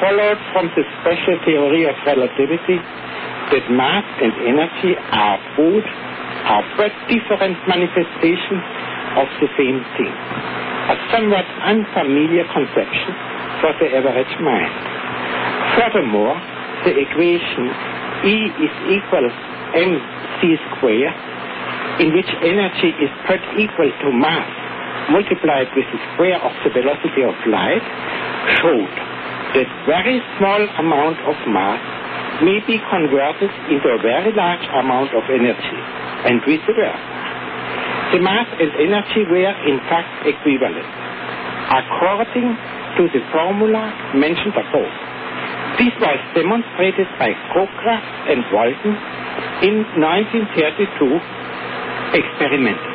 followed from the special theory of relativity that mass and energy are both are but different manifestations of the same thing. A somewhat unfamiliar conception for the average mind. Furthermore, the equation E is equal mc squared, in which energy is put equal to mass multiplied with the square of the velocity of light, showed that very small amount of mass may be converted into a very large amount of energy, and vice versa. The mass and energy were in fact equivalent, according to the formula mentioned above. This was demonstrated by Cockcroft and Walton in 1932 experimentally.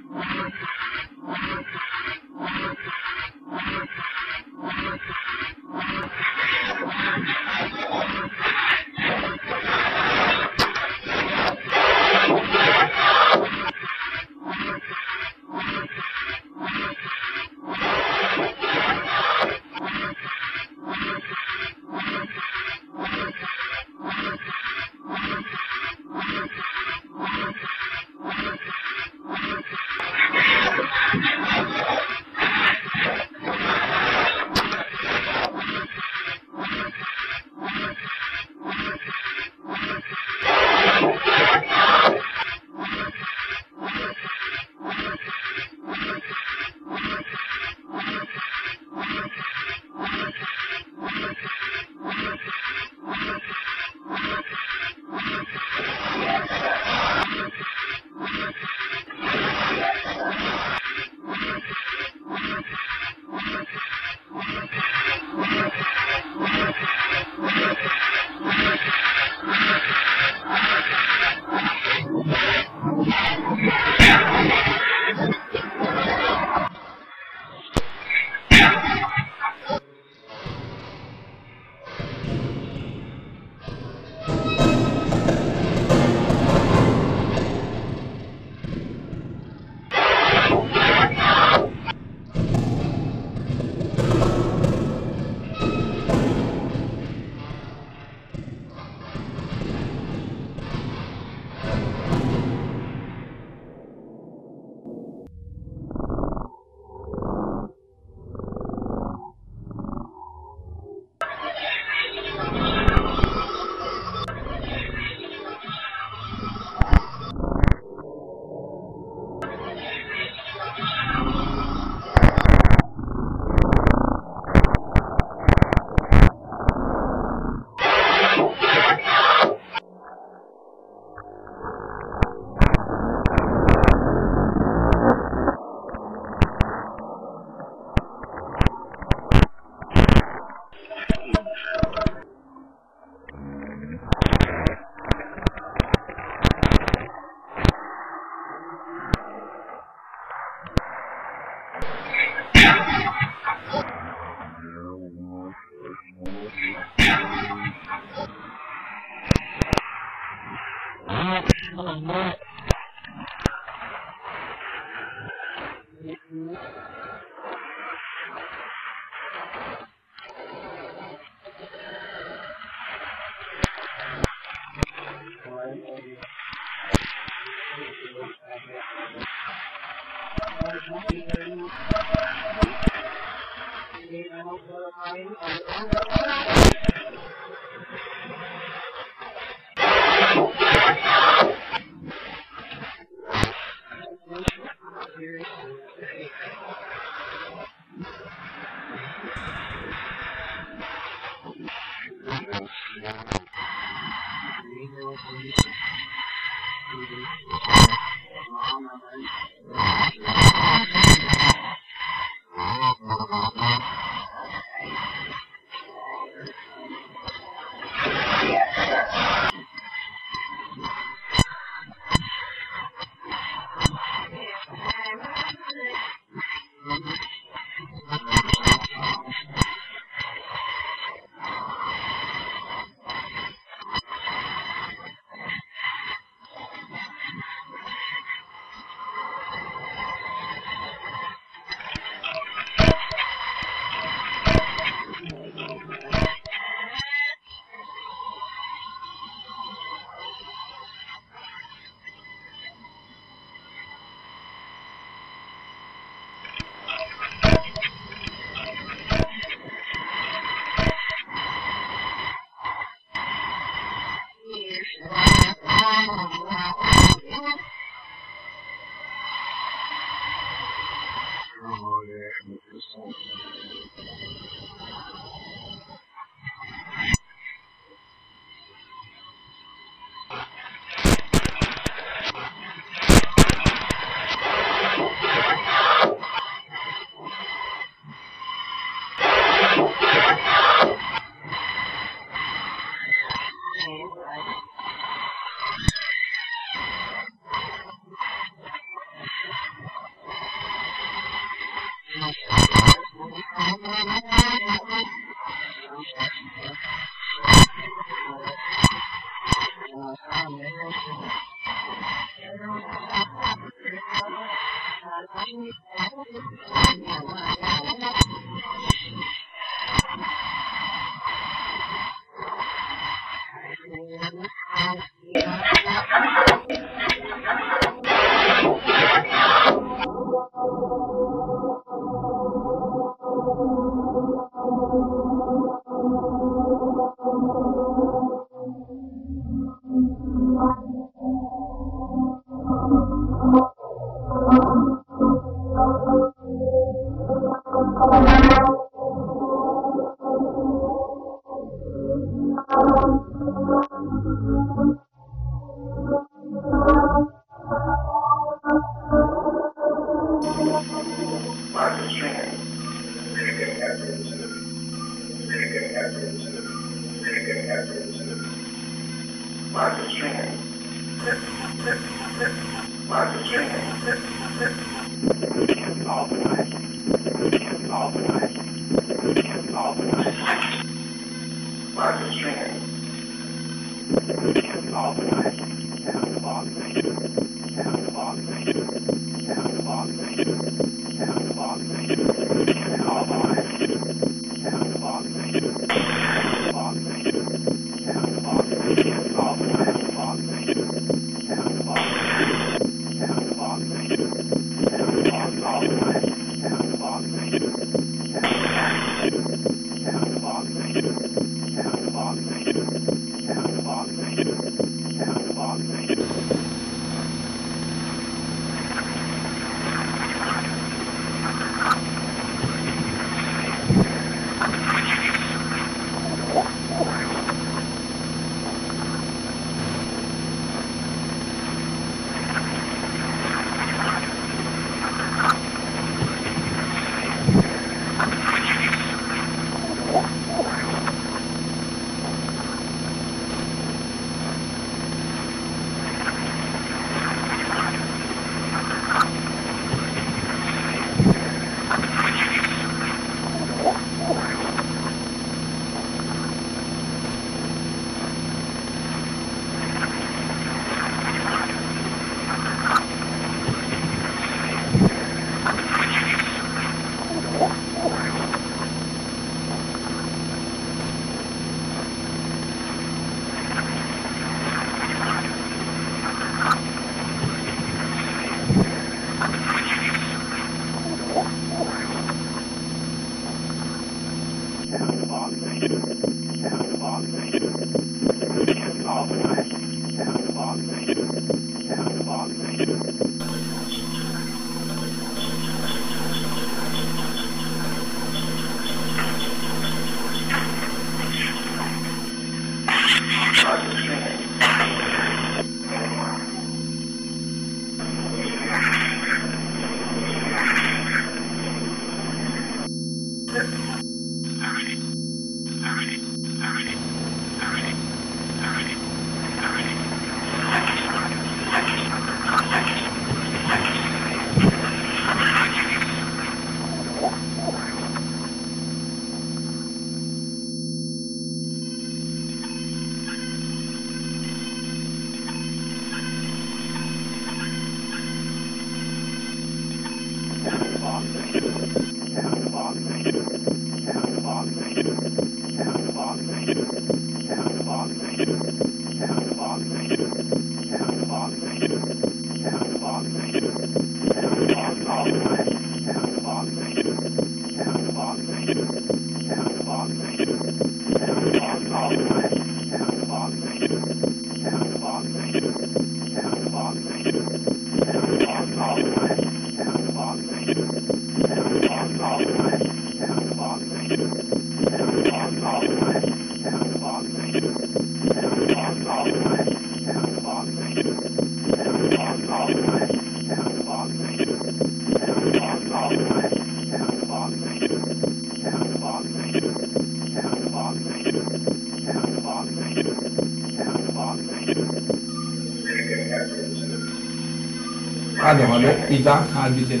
Hallå. Idag har vi den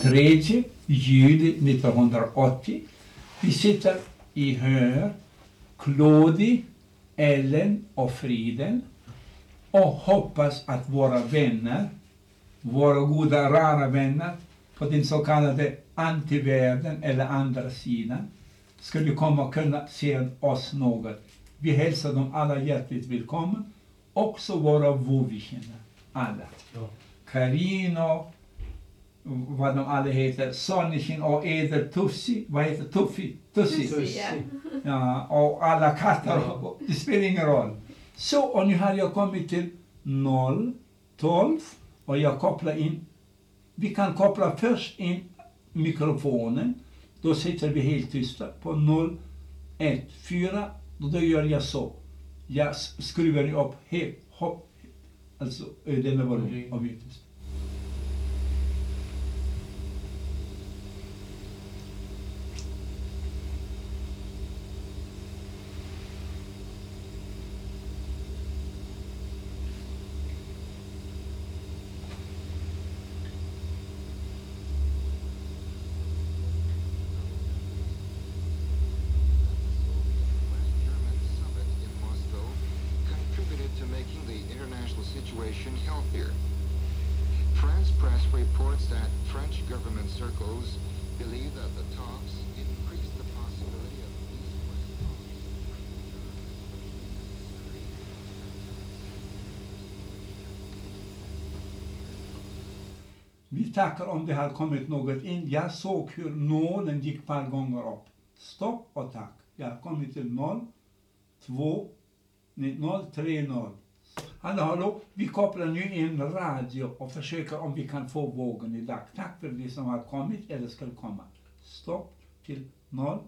3 juli 1980. Vi sitter i hör Claudie, Ellen och Friden och hoppas att våra vänner, våra goda rara vänner på den så kallade antivärlden eller andra sidan skulle komma och kunna se oss något. Vi hälsar dem alla hjärtligt välkomna. Också våra vovvikänner, alla. Ja. Carino, vad de alla heter, Sonnichen och Eder Tussi, vad heter Tuffi? Tussi. Tussi. Ja, och alla katter, det spelar ingen roll. Så, och nu har jag kommit till 0, 12 och jag kopplar in, vi kan koppla först in mikrofonen, då sitter vi helt tysta på 0, 1, 4, och då gör jag så. Jag skruvar upp helt, hopp, alltså denna volym Volym. och vi är tysta. Tackar om det har kommit något in. Jag såg hur nålen gick ett par gånger upp. Stopp och tack. Jag har kommit till 0, 2, 0, 3, 0. Hallå, hallå. Vi kopplar nu in radio och försöker om vi kan få vågen idag. Tack för det som har kommit eller ska komma. Stopp till 0,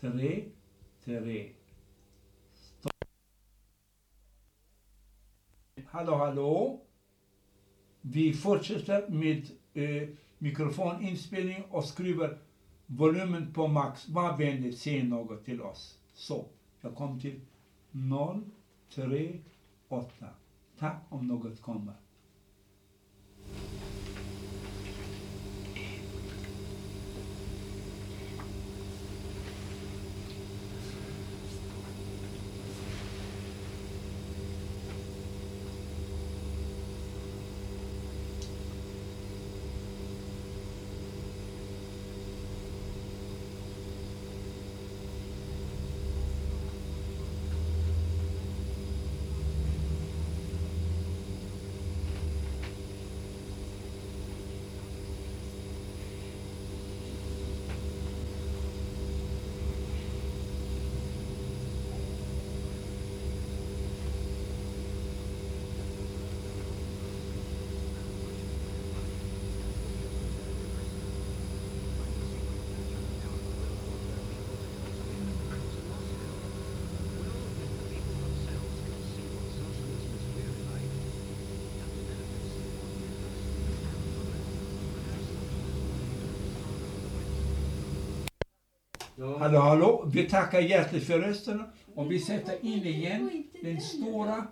3, 3. Stopp. Hallå, hallå. Vi fortsätter med eh, mikrofoninspelning och skruvar volymen på max. Var vänlig, säg något till oss. Så, jag kom till 038. Tack om något kommer. Ja. Hallå, hallå. Vi tackar hjärtligt för rösterna och vi sätter in igen den stora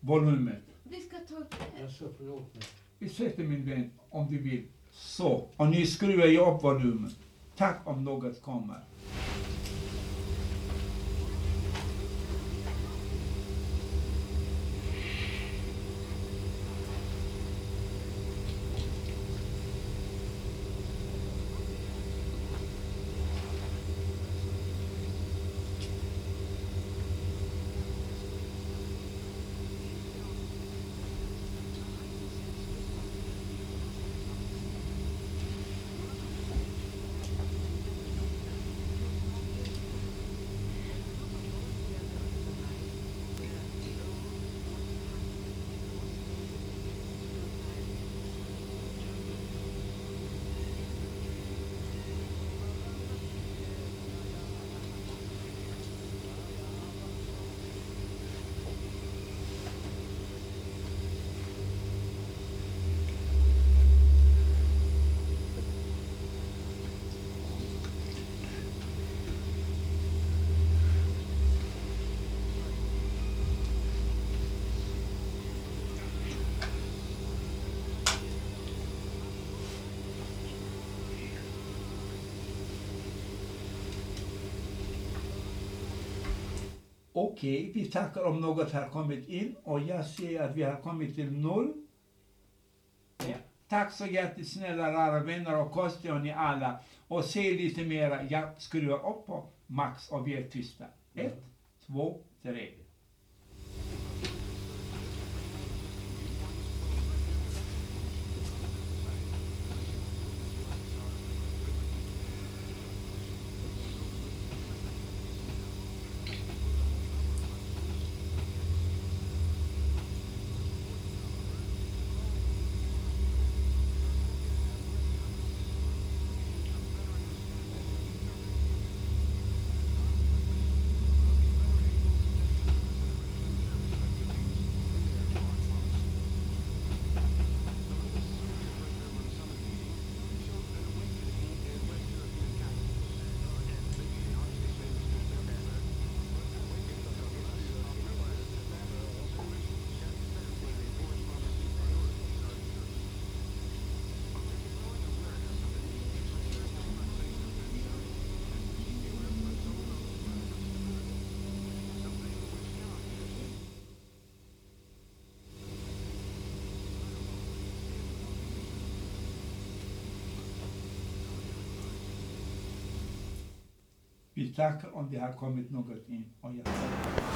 volymen. Vi ska ta upp det. Vi sätter min vän om du vill. Så. Och nu skruvar jag upp volymen. Tack om något kommer. Okej, vi tackar om något har kommit in och jag ser att vi har kommit till noll. Ja. Tack så jättesnälla rara vänner och Kosti och ni alla. Och se lite mera. Jag skruvar upp på max och vi är tysta. Ett, två, tre. Vi tackar om det har kommit något in. Och jag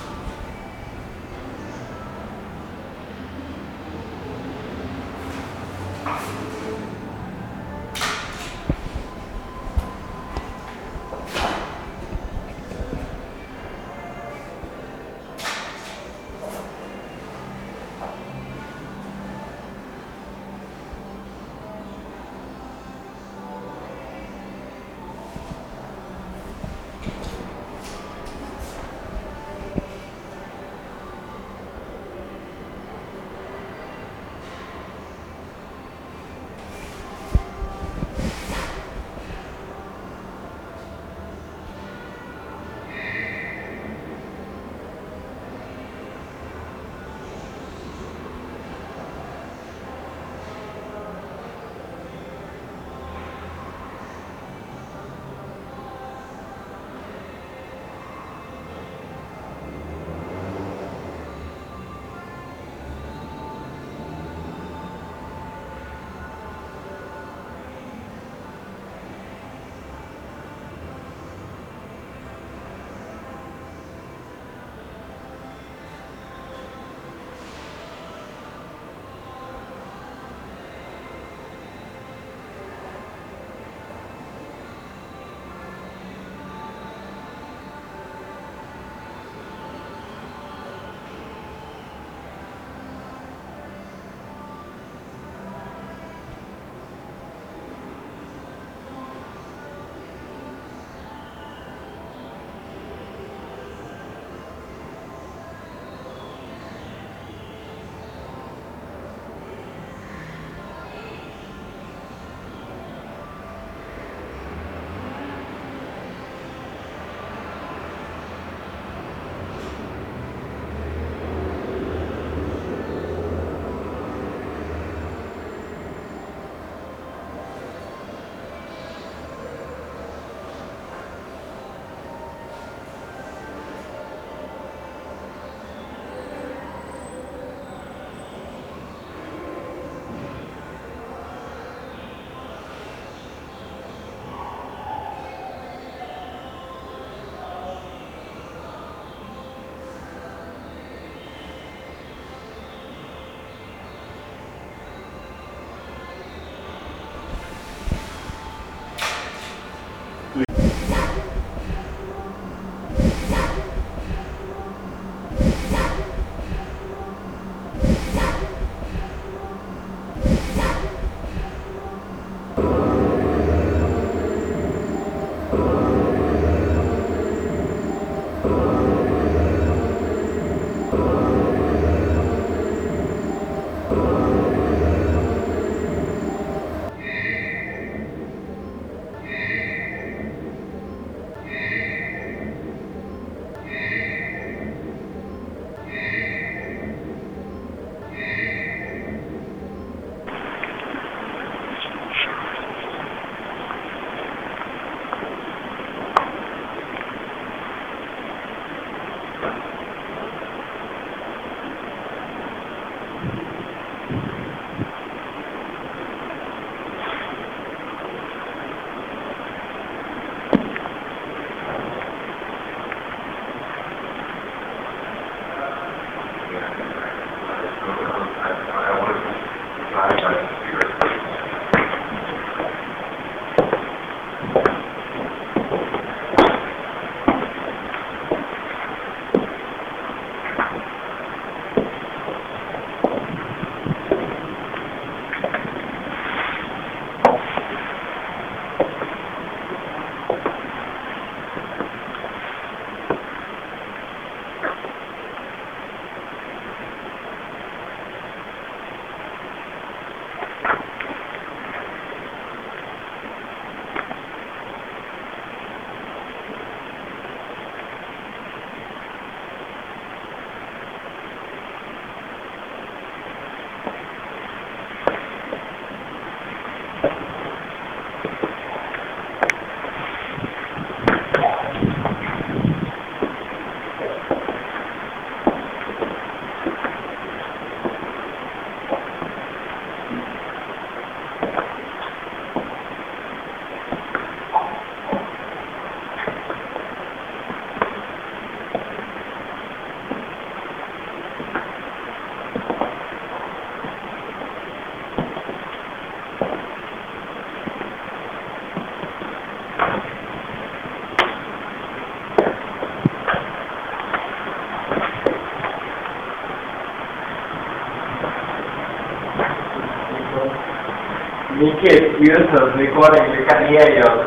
Nikit, Yusuf, Recording, Lekaniello,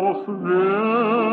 Oh, them.